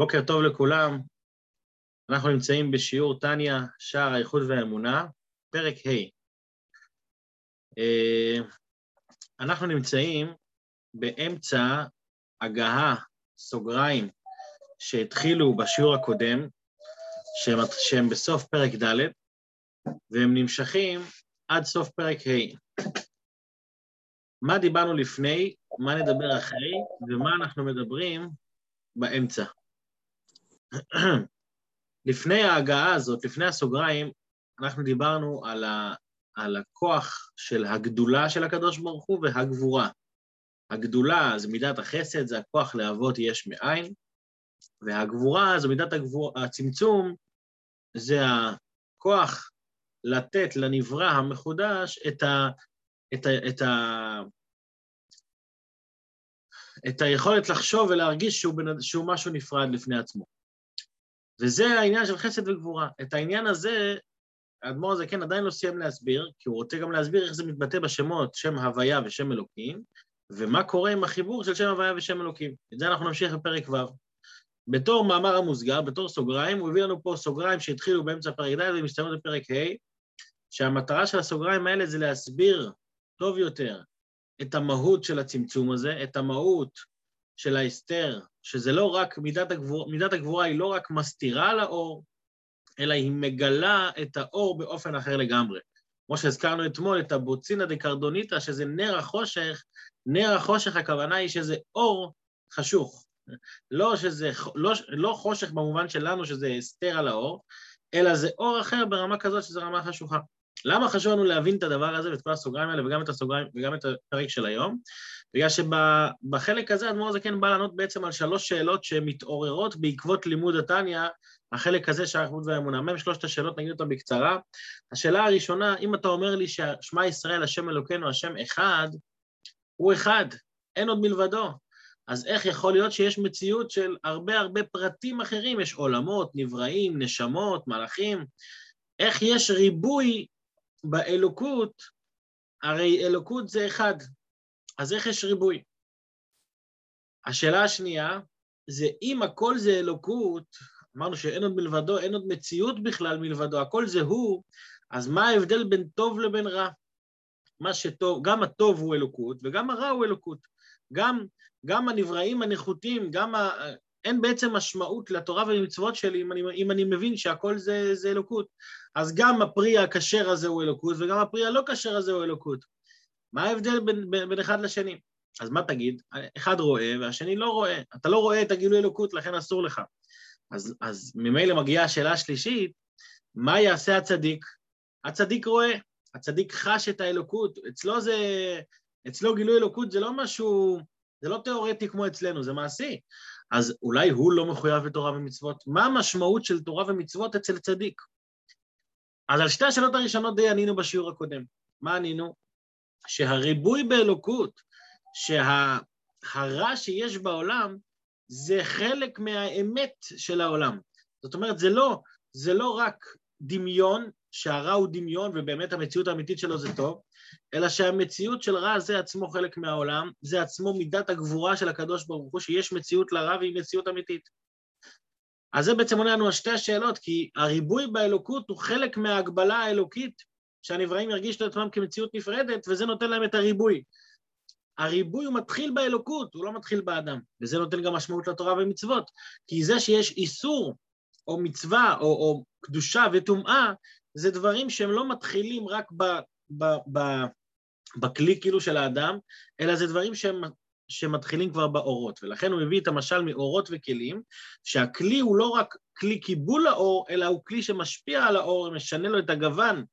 בוקר טוב לכולם. אנחנו נמצאים בשיעור טניה, שער האיחוד והאמונה, פרק ה'. אה, אנחנו נמצאים באמצע הגהה, סוגריים, שהתחילו בשיעור הקודם, שהם, שהם בסוף פרק ד', והם נמשכים עד סוף פרק ה'. מה דיברנו לפני, מה נדבר אחרי, ומה אנחנו מדברים באמצע. לפני ההגעה הזאת, לפני הסוגריים, אנחנו דיברנו על, ה, על הכוח של הגדולה של הקדוש ברוך הוא והגבורה. הגדולה זה מידת החסד, זה הכוח להוות יש מאין, והגבורה זו מידת הגבור, הצמצום, זה הכוח לתת לנברא המחודש את, ה, את, ה, את, ה, את היכולת לחשוב ולהרגיש שהוא, בנ... שהוא משהו נפרד לפני עצמו. וזה העניין של חסד וגבורה. את העניין הזה, האדמו"ר הזה כן עדיין לא סיים להסביר, כי הוא רוצה גם להסביר איך זה מתבטא בשמות שם הוויה ושם אלוקים, ומה קורה עם החיבור של שם הוויה ושם אלוקים. את זה אנחנו נמשיך בפרק ו'. בתור מאמר המוסגר, בתור סוגריים, הוא הביא לנו פה סוגריים שהתחילו באמצע פרק ד' ומסתיימות בפרק ה', שהמטרה של הסוגריים האלה זה להסביר טוב יותר את המהות של הצמצום הזה, את המהות של ההסתר, שזה לא רק, מידת הגבורה, מידת הגבורה היא לא רק מסתירה על האור, אלא היא מגלה את האור באופן אחר לגמרי. כמו שהזכרנו אתמול, את הבוצינה דקרדוניתא, שזה נר החושך, נר החושך הכוונה היא שזה אור חשוך. לא שזה, לא, לא חושך במובן שלנו שזה הסתר על האור, אלא זה אור אחר ברמה כזאת שזה רמה חשוכה. למה חשוב לנו להבין את הדבר הזה ואת כל הסוגריים האלה וגם את הסוגריים וגם את הפרק של היום? בגלל שבחלק הזה האדמו"ר כן בא לענות בעצם על שלוש שאלות שמתעוררות בעקבות לימוד התניא, החלק הזה של האחדות והאמונה. מהם שלושת השאלות, נגיד אותן בקצרה. השאלה הראשונה, אם אתה אומר לי ששמע ישראל, השם אלוקינו, השם אחד, הוא אחד, אין עוד מלבדו. אז איך יכול להיות שיש מציאות של הרבה הרבה פרטים אחרים? יש עולמות, נבראים, נשמות, מלאכים. איך יש ריבוי באלוקות, הרי אלוקות זה אחד, אז איך יש ריבוי? השאלה השנייה זה אם הכל זה אלוקות, אמרנו שאין עוד מלבדו, אין עוד מציאות בכלל מלבדו, הכל זה הוא, אז מה ההבדל בין טוב לבין רע? מה שטוב, גם הטוב הוא אלוקות וגם הרע הוא אלוקות. גם, גם הנבראים הנחותים, גם ה... אין בעצם משמעות לתורה ולמצוות שלי אם אני, אם אני מבין שהכל זה, זה אלוקות. אז גם הפרי הכשר הזה הוא אלוקות, וגם הפרי הלא כשר הזה הוא אלוקות. מה ההבדל בין, בין, בין אחד לשני? אז מה תגיד? אחד רואה והשני לא רואה. אתה לא רואה את הגילוי אלוקות, לכן אסור לך. אז, אז ממילא מגיעה השאלה השלישית, מה יעשה הצדיק? הצדיק רואה, הצדיק חש את האלוקות, אצלו זה, אצלו גילוי אלוקות זה לא משהו, זה לא תיאורטי כמו אצלנו, זה מעשי. אז אולי הוא לא מחויב בתורה ומצוות? מה המשמעות של תורה ומצוות אצל צדיק? אז על שתי השאלות הראשונות די ענינו בשיעור הקודם. מה ענינו? שהריבוי באלוקות, שהרע שיש בעולם, זה חלק מהאמת של העולם. זאת אומרת, זה לא, זה לא רק דמיון, שהרע הוא דמיון ובאמת המציאות האמיתית שלו זה טוב, אלא שהמציאות של רע זה עצמו חלק מהעולם, זה עצמו מידת הגבורה של הקדוש ברוך הוא, שיש מציאות לרע והיא מציאות אמיתית. אז זה בעצם עונה לנו על שתי השאלות, כי הריבוי באלוקות הוא חלק מההגבלה האלוקית, שהנבראים ירגישו את עצמם כמציאות נפרדת, וזה נותן להם את הריבוי. הריבוי הוא מתחיל באלוקות, הוא לא מתחיל באדם, וזה נותן גם משמעות לתורה ומצוות, כי זה שיש איסור או מצווה או, או קדושה וטומאה, זה דברים שהם לא מתחילים רק ב, ב, ב, בכלי כאילו של האדם, אלא זה דברים שהם שמתחילים כבר באורות, ולכן הוא מביא את המשל מאורות וכלים, שהכלי הוא לא רק כלי קיבול האור, אלא הוא כלי שמשפיע על האור, משנה לו את הגוון,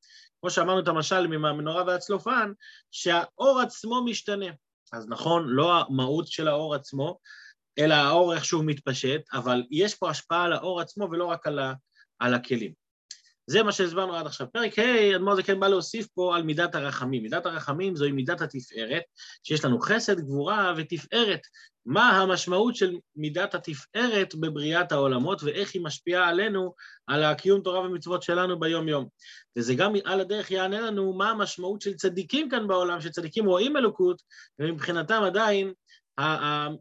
כמו שאמרנו את המשל מהמנורה והצלופן, שהאור עצמו משתנה. אז נכון, לא המהות של האור עצמו, אלא האור איכשהו מתפשט, אבל יש פה השפעה על האור עצמו ולא רק על, ה, על הכלים. זה מה שהסברנו עד עכשיו. פרק ה', אדמו"ר זה כן בא להוסיף פה על מידת הרחמים. מידת הרחמים זוהי מידת התפארת, שיש לנו חסד, גבורה ותפארת. מה המשמעות של מידת התפארת בבריאת העולמות ואיך היא משפיעה עלינו, על הקיום תורה ומצוות שלנו ביום-יום. וזה גם על הדרך יענה לנו מה המשמעות של צדיקים כאן בעולם, שצדיקים רואים אלוקות, ומבחינתם עדיין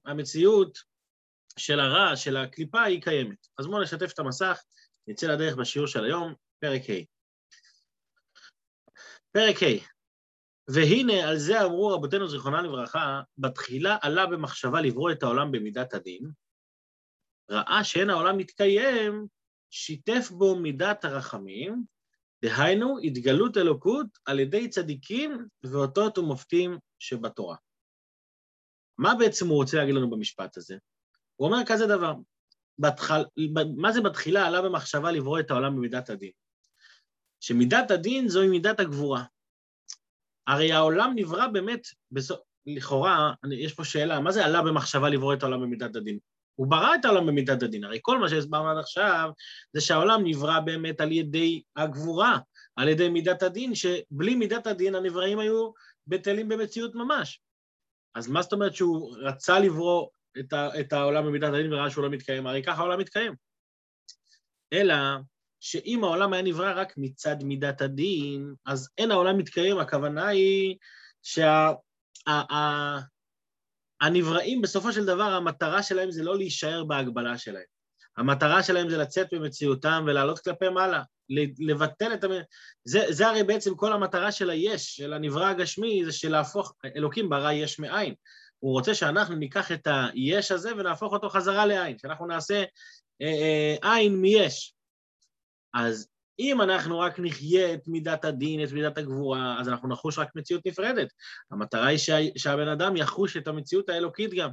המציאות של הרע, של הקליפה, היא קיימת. אז בואו נשתף את המסך, נצא לדרך בשיעור של היום, פרק ה'. פרק ה', והנה על זה אמרו רבותינו זיכרונם לברכה, בתחילה עלה במחשבה לברוא את העולם במידת הדין, ראה שאין העולם מתקיים, שיתף בו מידת הרחמים, דהיינו התגלות אלוקות על ידי צדיקים ואותות ומופתים שבתורה. מה בעצם הוא רוצה להגיד לנו במשפט הזה? הוא אומר כזה דבר, בתחל... מה זה בתחילה עלה במחשבה לברוא את העולם במידת הדין? שמידת הדין זוהי מידת הגבורה. הרי העולם נברא באמת, בסוף, לכאורה, יש פה שאלה, מה זה עלה במחשבה לברוא את העולם במידת הדין? הוא ברא את העולם במידת הדין, הרי כל מה שהסברנו עד עכשיו זה שהעולם נברא באמת על ידי הגבורה, על ידי מידת הדין, שבלי מידת הדין הנבראים היו בטלים במציאות ממש. אז מה זאת אומרת שהוא רצה לברוא את, ה, את העולם במידת הדין וראה שהוא לא מתקיים? הרי ככה העולם מתקיים. אלא שאם העולם היה נברא רק מצד מידת הדין, אז אין העולם מתקיים, הכוונה היא שהנבראים שה, בסופו של דבר, המטרה שלהם זה לא להישאר בהגבלה שלהם. המטרה שלהם זה לצאת ממציאותם ולעלות כלפי מעלה, לבטל את המ... זה, זה הרי בעצם כל המטרה של היש, של הנברא הגשמי, זה של להפוך, אלוקים ברא יש מאין. הוא רוצה שאנחנו ניקח את היש הזה ונהפוך אותו חזרה לעין, שאנחנו נעשה אה, אה, עין מיש. אז אם אנחנו רק נחיה את מידת הדין, את מידת הגבורה, אז אנחנו נחוש רק מציאות נפרדת. המטרה היא שה, שהבן אדם יחוש את המציאות האלוקית גם.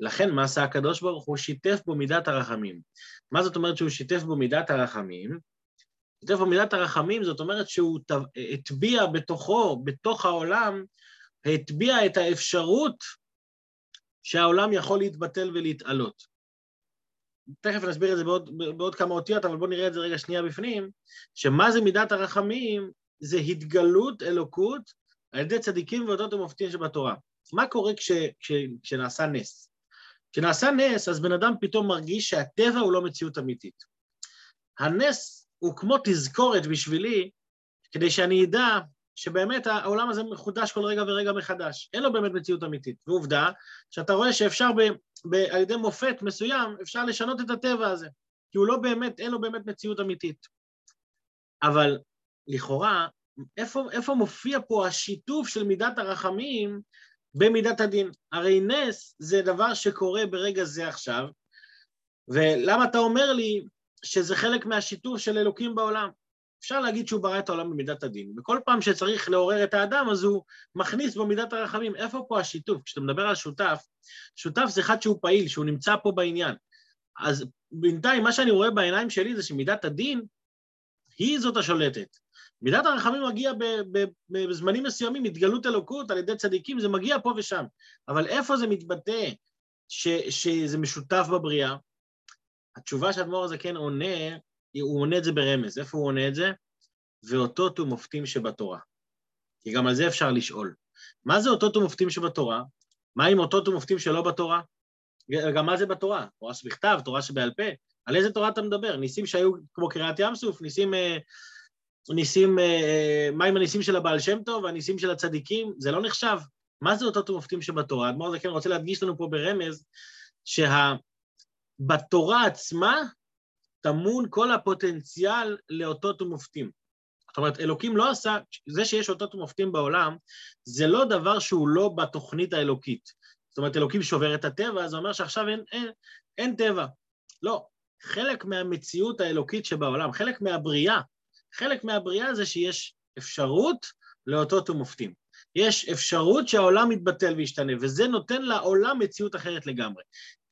לכן מה עשה הקדוש ברוך הוא? שיתף בו מידת הרחמים. מה זאת אומרת שהוא שיתף בו מידת הרחמים? שיתף בו מידת הרחמים, זאת אומרת שהוא הטביע בתוכו, בתוך העולם, הטביע את האפשרות שהעולם יכול להתבטל ולהתעלות. תכף נסביר את זה בעוד, בעוד כמה אותיות, אבל בואו נראה את זה רגע שנייה בפנים, שמה זה מידת הרחמים? זה התגלות אלוקות על ידי צדיקים ואותות ומופתים שבתורה. מה קורה כש, כש, כשנעשה נס? כשנעשה נס, אז בן אדם פתאום מרגיש שהטבע הוא לא מציאות אמיתית. הנס הוא כמו תזכורת בשבילי, כדי שאני אדע שבאמת העולם הזה מחודש כל רגע ורגע מחדש. אין לו באמת מציאות אמיתית. ועובדה, שאתה רואה שאפשר ב, על ידי מופת מסוים, אפשר לשנות את הטבע הזה, כי הוא לא באמת, אין לו באמת מציאות אמיתית. אבל לכאורה, איפה, איפה מופיע פה השיתוף של מידת הרחמים במידת הדין? הרי נס זה דבר שקורה ברגע זה עכשיו, ולמה אתה אומר לי שזה חלק מהשיתוף של אלוקים בעולם? אפשר להגיד שהוא ברא את העולם במידת הדין, וכל פעם שצריך לעורר את האדם, אז הוא מכניס בו מידת הרחמים. איפה פה השיתוף? כשאתה מדבר על שותף, שותף זה אחד שהוא פעיל, שהוא נמצא פה בעניין. אז בינתיים, מה שאני רואה בעיניים שלי זה שמידת הדין היא זאת השולטת. מידת הרחמים מגיע בזמנים מסוימים, התגלות אלוקות על ידי צדיקים, זה מגיע פה ושם. אבל איפה זה מתבטא ש, שזה משותף בבריאה? התשובה שאדמו"ר הזה כן עונה, הוא עונה את זה ברמז. איפה הוא עונה את זה? ואותות ומופתים שבתורה. כי גם על זה אפשר לשאול. מה זה אותות ומופתים שבתורה? מה עם אותות ומופתים שלא בתורה? גם מה זה בתורה? תורה שבכתב, תורה שבעל פה? על איזה תורה אתה מדבר? ניסים שהיו כמו קריעת ים סוף? ניסים... אה, ניסים... אה, מה עם הניסים של הבעל שם טוב והניסים של הצדיקים? זה לא נחשב. מה זה אותות ומופתים שבתורה? אדמו"ר זה כן רוצה להדגיש לנו פה ברמז שבתורה עצמה טמון כל הפוטנציאל לאותות ומופתים. זאת אומרת, אלוקים לא עשה, זה שיש אותות ומופתים בעולם, זה לא דבר שהוא לא בתוכנית האלוקית. זאת אומרת, אלוקים שובר את הטבע, זה אומר שעכשיו אין, אין, אין טבע. לא, חלק מהמציאות האלוקית שבעולם, חלק מהבריאה, חלק מהבריאה זה שיש אפשרות לאותות ומופתים. יש אפשרות שהעולם יתבטל וישתנה, וזה נותן לעולם מציאות אחרת לגמרי.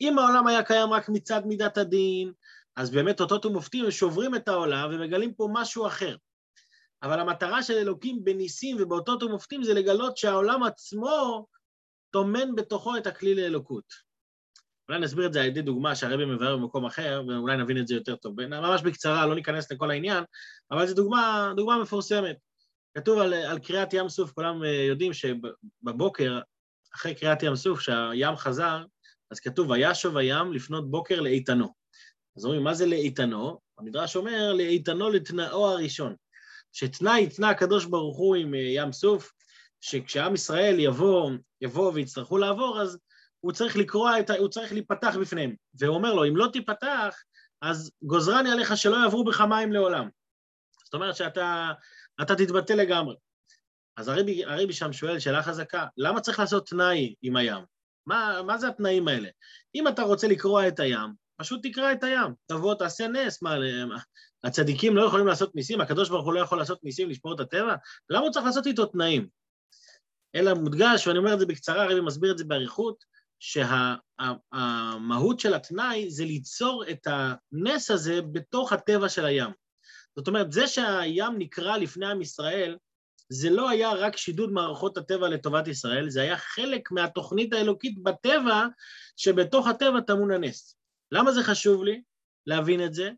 אם העולם היה קיים רק מצד מידת הדין, אז באמת אותות ומופתים שוברים את העולם ומגלים פה משהו אחר. אבל המטרה של אלוקים בניסים ובאותות ומופתים זה לגלות שהעולם עצמו טומן בתוכו את הכלי לאלוקות. אולי נסביר את זה על ידי דוגמה שהרבי מבאר במקום אחר, ואולי נבין את זה יותר טוב. ממש בקצרה, לא ניכנס לכל העניין, אבל זו דוגמה, דוגמה מפורסמת. כתוב על, על קריאת ים סוף, כולם אה, יודעים שבבוקר, אחרי קריאת ים סוף, שהים חזר, אז כתוב, וישוב הים לפנות בוקר לאיתנו. אז אומרים, מה זה לאיתנו? המדרש אומר, לאיתנו לתנאו הראשון. שתנאי התנה הקדוש ברוך הוא עם אה, ים סוף, שכשעם ישראל יבוא, יבוא ויצטרכו לעבור, אז הוא צריך לקרוע את ה... הוא צריך להיפתח בפניהם. והוא אומר לו, אם לא תיפתח, אז גוזרני עליך שלא יעברו בך מים לעולם. זאת אומרת שאתה אתה תתבטא לגמרי. אז הרבי, הרבי שם שואל שאלה חזקה, למה צריך לעשות תנאי עם הים? מה, מה זה התנאים האלה? אם אתה רוצה לקרוע את הים, פשוט תקרע את הים, תבוא, תעשה נס, מה, הצדיקים לא יכולים לעשות ניסים, הקדוש ברוך הוא לא יכול לעשות ניסים, לשמור את הטבע? למה הוא צריך לעשות איתו תנאים? אלא מודגש, ואני אומר את זה בקצרה, הרבי מסביר את זה באריכות, שהמהות שה, של התנאי זה ליצור את הנס הזה בתוך הטבע של הים. זאת אומרת, זה שהים נקרא לפני עם ישראל, זה לא היה רק שידוד מערכות הטבע לטובת ישראל, זה היה חלק מהתוכנית האלוקית בטבע, שבתוך הטבע טמון הנס. למה זה חשוב לי להבין את זה?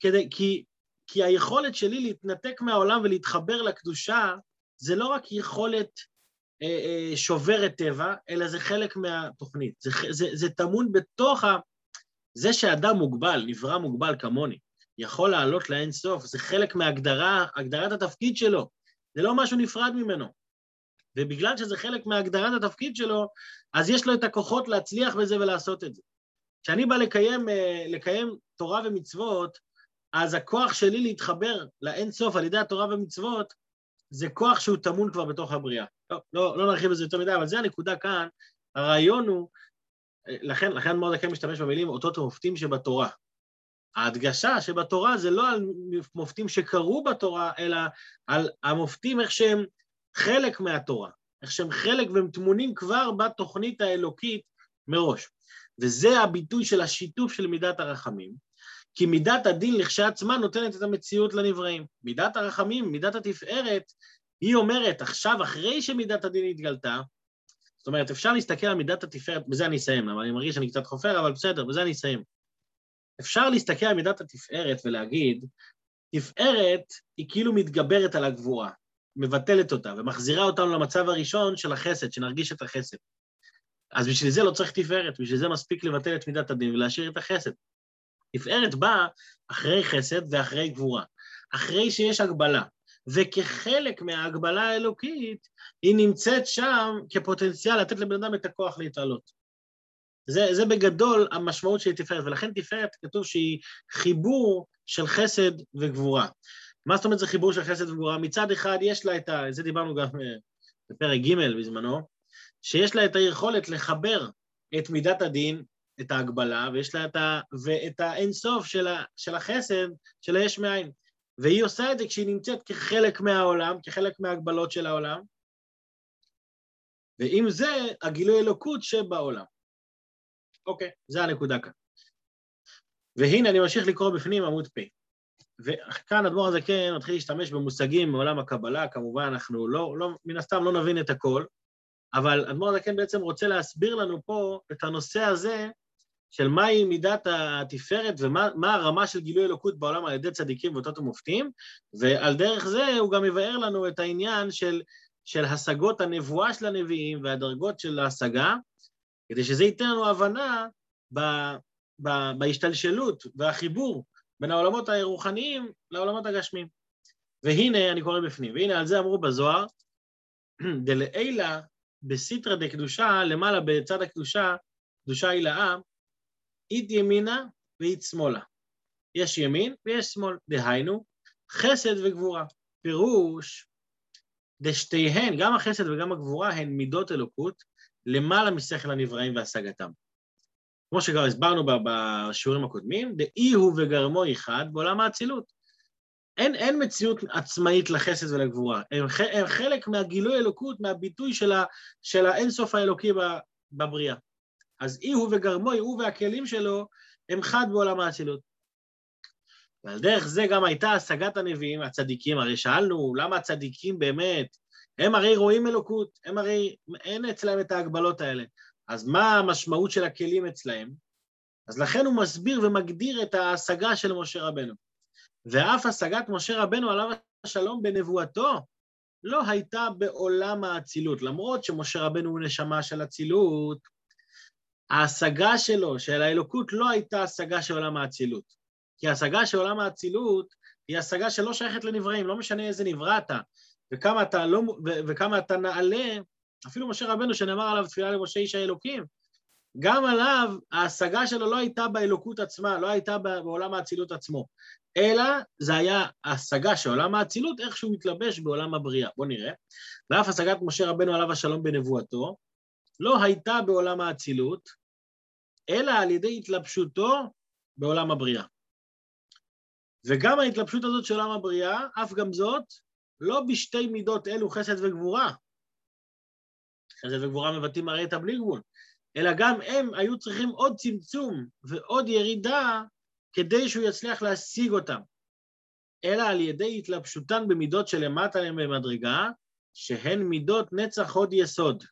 כדי, כי, כי היכולת שלי להתנתק מהעולם ולהתחבר לקדושה, זה לא רק יכולת אה, אה, שוברת טבע, אלא זה חלק מהתוכנית. זה, זה, זה טמון בתוך ה... זה שאדם מוגבל, נברא מוגבל כמוני, יכול לעלות לאין סוף, זה חלק מהגדרה, הגדרת התפקיד שלו. זה לא משהו נפרד ממנו. ובגלל שזה חלק מהגדרת התפקיד שלו, אז יש לו את הכוחות להצליח בזה ולעשות את זה. כשאני בא לקיים, אה, לקיים תורה ומצוות, אז הכוח שלי להתחבר לאין סוף על ידי התורה ומצוות, זה כוח שהוא טמון כבר בתוך הבריאה. לא, לא, לא נרחיב בזה יותר מדי, אבל זה הנקודה כאן. הרעיון הוא, אה, לכן, לכן מאוד כן משתמש במילים אותות המופתים שבתורה. ההדגשה שבתורה זה לא על מופתים שקרו בתורה, אלא על המופתים איך שהם חלק מהתורה, איך שהם חלק והם טמונים כבר בתוכנית האלוקית מראש. וזה הביטוי של השיתוף של מידת הרחמים, כי מידת הדין לכשעצמה נותנת את המציאות לנבראים. מידת הרחמים, מידת התפארת, היא אומרת, עכשיו, אחרי שמידת הדין התגלתה, זאת אומרת, אפשר להסתכל על מידת התפארת, בזה אני אסיים, אבל אני מרגיש שאני קצת חופר, אבל בסדר, בזה אני אסיים. אפשר להסתכל על מידת התפארת ולהגיד, תפארת היא כאילו מתגברת על הגבורה, מבטלת אותה ומחזירה אותנו למצב הראשון של החסד, שנרגיש את החסד. אז בשביל זה לא צריך תפארת, בשביל זה מספיק לבטל את מידת הדין ולהשאיר את החסד. תפארת באה אחרי חסד ואחרי גבורה, אחרי שיש הגבלה, וכחלק מההגבלה האלוקית, היא נמצאת שם כפוטנציאל לתת לבן אדם את הכוח להתעלות. זה, זה בגדול המשמעות של תפארת, ולכן תפארת כתוב שהיא חיבור של חסד וגבורה. מה זאת אומרת זה חיבור של חסד וגבורה? מצד אחד יש לה את ה... זה דיברנו גם אה, בפרק ג' בזמנו, שיש לה את היכולת לחבר את מידת הדין, את ההגבלה, ויש לה את ה... ואת האינסוף של, ה... של החסד, של היש מאין. והיא עושה את זה כשהיא נמצאת כחלק מהעולם, כחלק מההגבלות של העולם, ועם זה הגילוי אלוקות שבעולם. אוקיי, זה הנקודה כאן. והנה אני ממשיך לקרוא בפנים עמוד פ'. וכאן אדמו"ר הזה כן מתחיל להשתמש במושגים מעולם הקבלה, כמובן אנחנו לא, לא, מן הסתם לא נבין את הכל, אבל אדמו"ר הזה כן בעצם רוצה להסביר לנו פה את הנושא הזה של מהי מידת התפארת ומה הרמה של גילוי אלוקות בעולם על ידי צדיקים ואותות ומופתים, ועל דרך זה הוא גם יבאר לנו את העניין של, של השגות הנבואה של הנביאים והדרגות של ההשגה, כדי שזה ייתן לנו הבנה ב, ב, בהשתלשלות והחיבור בין העולמות הרוחניים לעולמות הגשמיים. והנה, אני קורא בפנים, והנה על זה אמרו בזוהר, דלעילא בסיטרא דקדושה, למעלה בצד הקדושה, קדושה הילאה, אית ימינה ואית שמאלה. יש ימין ויש שמאל, דהיינו, חסד וגבורה. פירוש, דשתיהן, גם החסד וגם הגבורה, הן מידות אלוקות, למעלה משכל הנבראים והשגתם. כמו שכבר הסברנו בשיעורים הקודמים, דאי הוא וגרמו אחד בעולם האצילות. אין, אין מציאות עצמאית לחסד ולגבורה, הם, הם חלק מהגילוי אלוקות, מהביטוי של, ה, של האינסוף האלוקי בבריאה. אז אי הוא וגרמו, הוא והכלים שלו, הם חד בעולם האצילות. ועל דרך זה גם הייתה השגת הנביאים, הצדיקים, הרי שאלנו למה הצדיקים באמת הם הרי רואים אלוקות, הם הרי, אין אצלהם את ההגבלות האלה. אז מה המשמעות של הכלים אצלהם? אז לכן הוא מסביר ומגדיר את ההשגה של משה רבנו. ואף השגת משה רבנו עליו השלום בנבואתו לא הייתה בעולם האצילות. למרות שמשה רבנו הוא נשמה של אצילות, ההשגה שלו, של האלוקות, לא הייתה השגה של עולם האצילות. כי ההשגה של עולם האצילות היא השגה שלא שייכת לנבראים, לא משנה איזה נברא אתה. וכמה אתה, לא, וכמה אתה נעלה, אפילו משה רבנו שנאמר עליו תפילה למשה איש האלוקים, גם עליו ההשגה שלו לא הייתה באלוקות עצמה, לא הייתה בעולם האצילות עצמו, אלא זה היה השגה של עולם האצילות, איך שהוא מתלבש בעולם הבריאה. בואו נראה. ואף השגת משה רבנו עליו השלום בנבואתו, לא הייתה בעולם האצילות, אלא על ידי התלבשותו בעולם הבריאה. וגם ההתלבשות הזאת של עולם הבריאה, אף גם זאת, לא בשתי מידות אלו חסד וגבורה. חסד וגבורה מבטאים הרי את הבלי גבול, אלא גם הם היו צריכים עוד צמצום ועוד ירידה כדי שהוא יצליח להשיג אותם, אלא על ידי התלבשותן במידות שלמטה להם במדרגה, שהן מידות נצח הוד יסוד.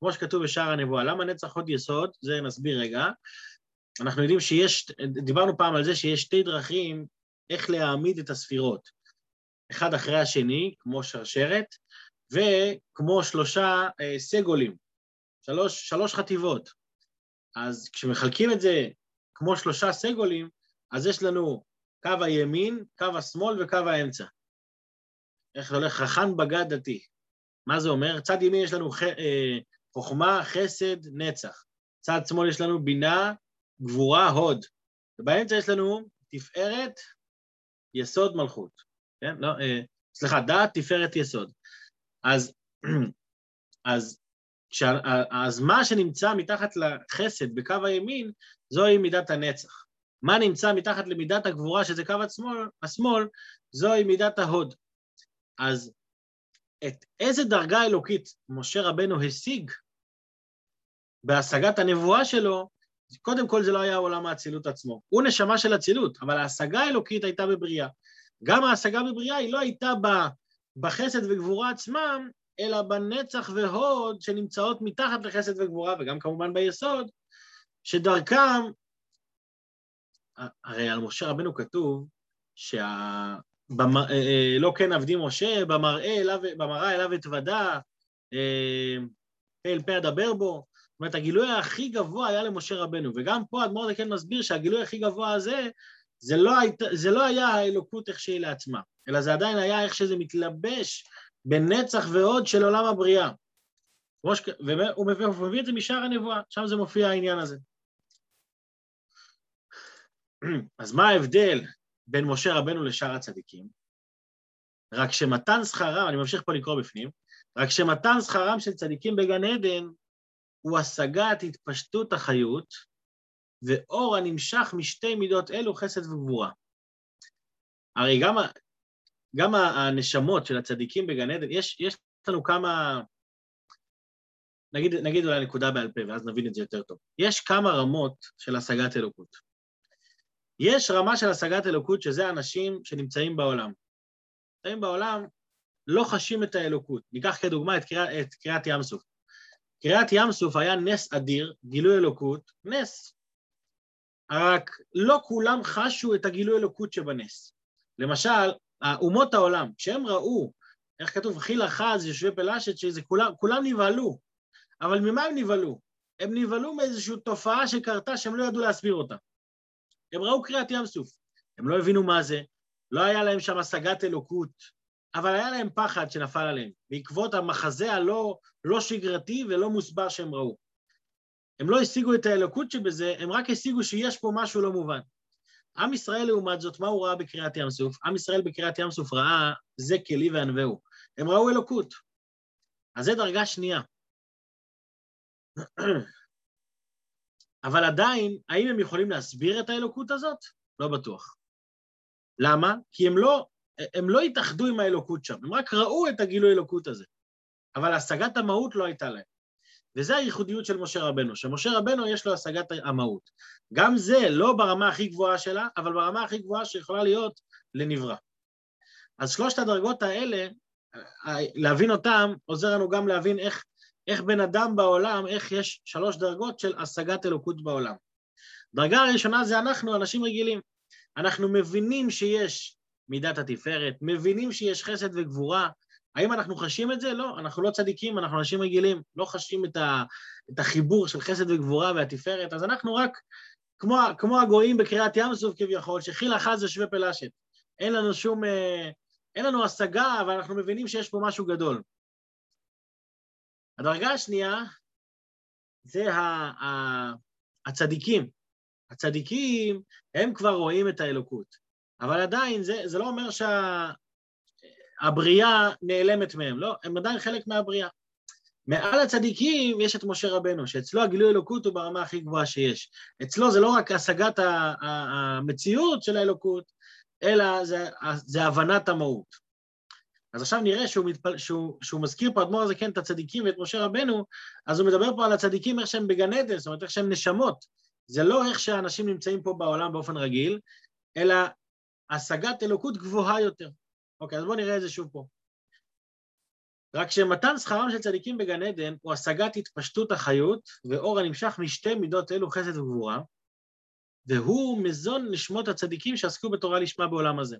כמו שכתוב בשער הנבואה. למה נצח הוד יסוד? זה נסביר רגע. אנחנו יודעים שיש, דיברנו פעם על זה שיש שתי דרכים איך להעמיד את הספירות. אחד אחרי השני, כמו שרשרת, וכמו שלושה אה, סגולים, שלוש, שלוש חטיבות. אז כשמחלקים את זה כמו שלושה סגולים, אז יש לנו קו הימין, קו השמאל וקו האמצע. איך זה הולך? חכן בגד דתי. מה זה אומר? צד ימין יש לנו ח... אה, חוכמה, חסד, נצח. צד שמאל יש לנו בינה, גבורה, הוד. ובאמצע יש לנו תפארת, יסוד, מלכות. כן? לא, אה, סליחה, דעת, תפארת, יסוד. אז, אז, אז מה שנמצא מתחת לחסד בקו הימין, זוהי מידת הנצח. מה נמצא מתחת למידת הגבורה, שזה קו השמאל, השמאל זוהי מידת ההוד. אז את איזה דרגה אלוקית משה רבנו השיג בהשגת הנבואה שלו, קודם כל זה לא היה עולם האצילות עצמו. הוא נשמה של אצילות, אבל ההשגה האלוקית הייתה בבריאה. גם ההשגה בבריאה היא לא הייתה בחסד וגבורה עצמם, אלא בנצח והוד שנמצאות מתחת לחסד וגבורה, וגם כמובן ביסוד, שדרכם, הרי על משה רבנו כתוב שה... במ... אה, אה, לא כן עבדי משה, במראה אליו, במראה אליו אתוודה, אה, פה אל פה אדבר בו. זאת אומרת, הגילוי הכי גבוה היה למשה רבנו, וגם פה אדמו"ר כן מסביר שהגילוי הכי גבוה הזה, זה לא, היית, זה לא היה האלוקות איך שהיא לעצמה, אלא זה עדיין היה איך שזה מתלבש בנצח ועוד של עולם הבריאה. ש... והוא מביא, מביא את זה משאר הנבואה, שם זה מופיע העניין הזה. אז מה ההבדל בין משה רבנו לשאר הצדיקים? רק שמתן שכרם, אני ממשיך פה לקרוא בפנים, רק שמתן שכרם של צדיקים בגן עדן הוא השגת התפשטות החיות ואור הנמשך משתי מידות אלו, חסד וגבורה. הרי גם, גם הנשמות של הצדיקים בגן עדן, יש, יש לנו כמה, נגיד, נגיד אולי נקודה בעל פה, ואז נבין את זה יותר טוב. יש כמה רמות של השגת אלוקות. יש רמה של השגת אלוקות, שזה אנשים שנמצאים בעולם. נמצאים בעולם, לא חשים את האלוקות. ניקח כדוגמה את, קריאת, את קריאת ים סוף. קריאת ים סוף היה נס אדיר, גילוי אלוקות, נס. רק לא כולם חשו את הגילוי אלוקות שבנס. למשל, אומות העולם, כשהם ראו, איך כתוב, חיל אחז, יושבי פלשת, שזה כולם, כולם נבהלו. אבל ממה הם נבהלו? הם נבהלו מאיזושהי תופעה שקרתה שהם לא ידעו להסביר אותה. הם ראו קריאת ים סוף, הם לא הבינו מה זה, לא היה להם שם השגת אלוקות, אבל היה להם פחד שנפל עליהם, בעקבות המחזה הלא לא שגרתי ולא מוסבר שהם ראו. הם לא השיגו את האלוקות שבזה, הם רק השיגו שיש פה משהו לא מובן. עם ישראל, לעומת זאת, מה הוא ראה בקריאת ים סוף? עם ישראל בקריאת ים סוף ראה זה כלי וענווהו. הם ראו אלוקות. אז זה דרגה שנייה. אבל עדיין, האם הם יכולים להסביר את האלוקות הזאת? לא בטוח. למה? כי הם לא, הם לא התאחדו עם האלוקות שם, הם רק ראו את הגילוי אלוקות הזה. אבל השגת המהות לא הייתה להם. וזה הייחודיות של משה רבנו, שמשה רבנו יש לו השגת המהות. גם זה לא ברמה הכי גבוהה שלה, אבל ברמה הכי גבוהה שיכולה להיות לנברא. אז שלושת הדרגות האלה, להבין אותם, עוזר לנו גם להבין איך, איך בן אדם בעולם, איך יש שלוש דרגות של השגת אלוקות בעולם. דרגה הראשונה זה אנחנו, אנשים רגילים. אנחנו מבינים שיש מידת התפארת, מבינים שיש חסד וגבורה, האם אנחנו חשים את זה? לא, אנחנו לא צדיקים, אנחנו אנשים רגילים, לא חשים את, ה, את החיבור של חסד וגבורה והתפארת, אז אנחנו רק כמו, כמו הגויים בקריאת ים סוף כביכול, שחיל אחז ושווה פלשת. אין לנו שום, אה, אין לנו השגה, אבל אנחנו מבינים שיש פה משהו גדול. הדרגה השנייה זה ה, ה, הצדיקים. הצדיקים, הם כבר רואים את האלוקות, אבל עדיין זה, זה לא אומר שהבריאה נעלמת מהם, לא, הם עדיין חלק מהבריאה. מעל הצדיקים יש את משה רבנו, שאצלו הגילוי אלוקות הוא ברמה הכי גבוהה שיש. אצלו זה לא רק השגת המציאות של האלוקות, אלא זה, זה הבנת המהות. אז עכשיו נראה שהוא, מתפל... שהוא, שהוא מזכיר פה, אדמו"ר הזה כן, את הצדיקים ואת משה רבנו, אז הוא מדבר פה על הצדיקים איך שהם בגן עדן, זאת אומרת איך שהם נשמות. זה לא איך שאנשים נמצאים פה בעולם באופן רגיל, אלא השגת אלוקות גבוהה יותר. אוקיי, אז בואו נראה את זה שוב פה. רק שמתן שכרם של צדיקים בגן עדן הוא השגת התפשטות החיות ואור הנמשך משתי מידות אלו חסד וגבורה, והוא מזון נשמות הצדיקים שעסקו בתורה לשמה בעולם הזה.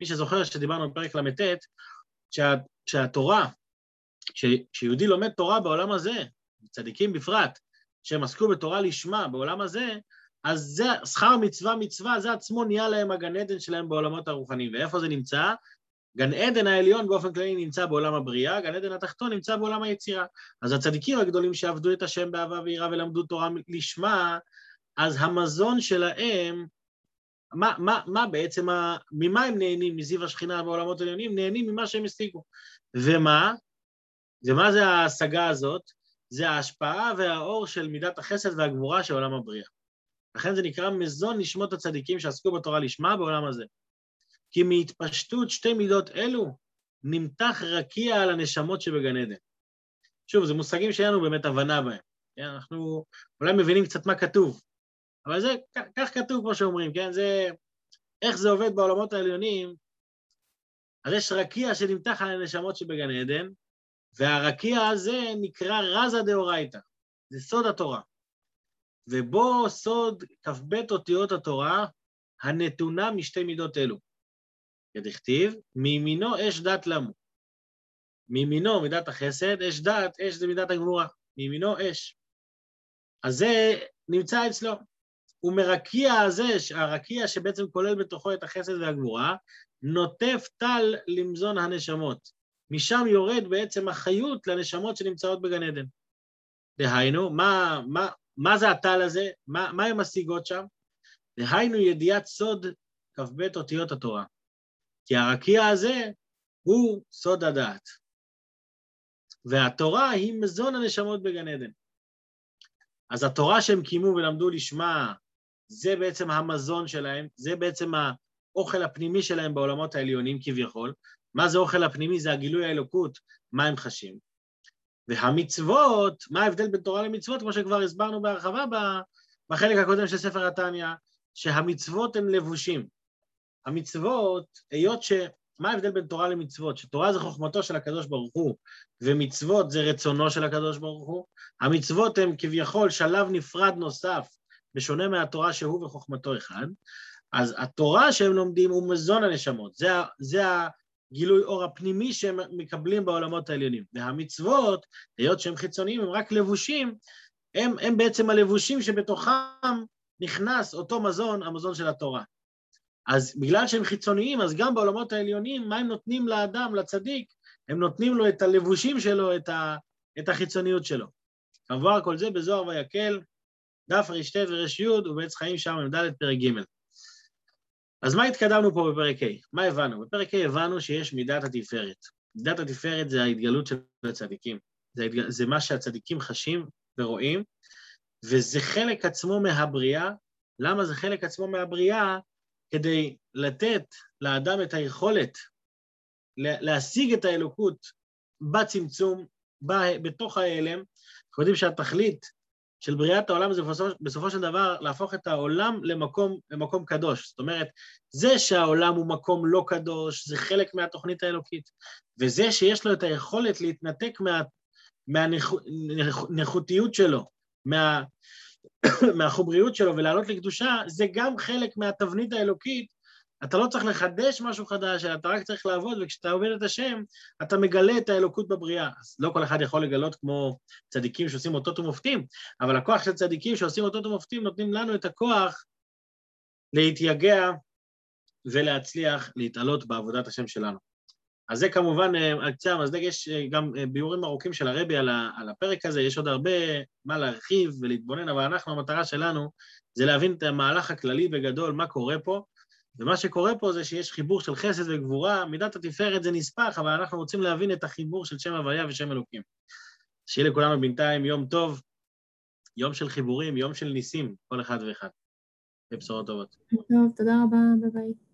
מי שזוכר שדיברנו בפרק ל"ט, שה, שהתורה, כשיהודי לומד תורה בעולם הזה, צדיקים בפרט, שהם עסקו בתורה לשמה בעולם הזה, אז זה, שכר מצווה מצווה, זה עצמו נהיה להם הגן עדן שלהם בעולמות הרוחניים. ואיפה זה נמצא? גן עדן העליון באופן כללי נמצא בעולם הבריאה, גן עדן התחתון נמצא בעולם היצירה. אז הצדיקים הגדולים שעבדו את השם באהבה ויראה ולמדו תורה לשמה, אז המזון שלהם, מה, מה, מה בעצם, ה, ממה הם נהנים מזיו השכינה בעולמות העליונים? נהנים ממה שהם השיגו. ומה? ומה זה ההשגה הזאת? זה ההשפעה והאור של מידת החסד והגבורה של עולם הבריאה. לכן זה נקרא מזון נשמות הצדיקים שעסקו בתורה לשמה בעולם הזה. כי מהתפשטות שתי מידות אלו נמתח רקיע על הנשמות שבגן עדן. שוב, זה מושגים שאין לנו באמת הבנה בהם. כן? אנחנו אולי מבינים קצת מה כתוב, אבל זה, כך כתוב כמו שאומרים, כן? זה, איך זה עובד בעולמות העליונים, אז יש רקיע שנמתח על הנשמות שבגן עדן, והרקיע הזה נקרא רזה דאורייתא, זה סוד התורה. ובו סוד כ"ב אותיות התורה הנתונה משתי מידות אלו. כדכתיב, מימינו אש דת למו. מימינו מידת החסד, אש דת, אש זה מידת הגבורה. מימינו אש. אז זה נמצא אצלו. ומרקיע הזה, הרקיע שבעצם כולל בתוכו את החסד והגבורה, נוטף טל למזון הנשמות. משם יורד בעצם החיות לנשמות שנמצאות בגן עדן. דהיינו, מה, מה, מה זה הטל הזה? מה, מה הן משיגות שם? דהיינו ידיעת סוד כ"ב אותיות התורה. כי הרקיע הזה הוא סוד הדעת. והתורה היא מזון הנשמות בגן עדן. אז התורה שהם קיימו ולמדו לשמה, זה בעצם המזון שלהם, זה בעצם האוכל הפנימי שלהם בעולמות העליונים כביכול, מה זה אוכל הפנימי? זה הגילוי האלוקות, מה הם חשים. והמצוות, מה ההבדל בין תורה למצוות? כמו שכבר הסברנו בהרחבה בחלק הקודם של ספר התניא, שהמצוות הן לבושים. המצוות, היות ש... מה ההבדל בין תורה למצוות? שתורה זה חוכמתו של הקדוש ברוך הוא, ומצוות זה רצונו של הקדוש ברוך הוא. המצוות הן כביכול שלב נפרד נוסף, בשונה מהתורה שהוא וחוכמתו אחד. אז התורה שהם לומדים הוא מזון הנשמות, זה, זה גילוי אור הפנימי שהם מקבלים בעולמות העליונים. והמצוות, היות שהם חיצוניים, הם רק לבושים, הם, הם בעצם הלבושים שבתוכם נכנס אותו מזון, המזון של התורה. אז בגלל שהם חיצוניים, אז גם בעולמות העליונים, מה הם נותנים לאדם, לצדיק? הם נותנים לו את הלבושים שלו, את, ה, את החיצוניות שלו. כמובן כל זה בזוהר ויקל, דף ר"ט ור"י ובעץ חיים שם, מ"ד פרק ג'. אז מה התקדמנו פה בפרק ה'? מה הבנו? בפרק ה' הבנו שיש מידת התפארת. מידת התפארת זה ההתגלות של הצדיקים. זה, התג... זה מה שהצדיקים חשים ורואים, וזה חלק עצמו מהבריאה. למה זה חלק עצמו מהבריאה? כדי לתת לאדם את היכולת להשיג את האלוקות בצמצום, בתוך ההלם. אנחנו יודעים שהתכלית של בריאת העולם זה בסופו, בסופו של דבר להפוך את העולם למקום, למקום קדוש. זאת אומרת, זה שהעולם הוא מקום לא קדוש, זה חלק מהתוכנית האלוקית. וזה שיש לו את היכולת להתנתק מה, מהנכותיות שלו, מה, מהחובריות שלו ולעלות לקדושה, זה גם חלק מהתבנית האלוקית אתה לא צריך לחדש משהו חדש, אתה רק צריך לעבוד, וכשאתה עובד את השם, אתה מגלה את האלוקות בבריאה. אז לא כל אחד יכול לגלות כמו צדיקים שעושים אותות ומופתים, אבל הכוח של צדיקים שעושים אותות ומופתים נותנים לנו את הכוח להתייגע ולהצליח להתעלות בעבודת השם שלנו. אז זה כמובן על קצה המזלג, יש גם ביאורים ארוכים של הרבי על, על הפרק הזה, יש עוד הרבה מה להרחיב ולהתבונן, אבל אנחנו, המטרה שלנו זה להבין את המהלך הכללי בגדול, מה קורה פה, ומה שקורה פה זה שיש חיבור של חסד וגבורה, מידת התפארת זה נספח, אבל אנחנו רוצים להבין את החיבור של שם הוויה ושם אלוקים. שיהיה לכולנו בינתיים יום טוב, יום של חיבורים, יום של ניסים, כל אחד ואחד. ובשורות טובות. טוב, תודה רבה, ביי ביי.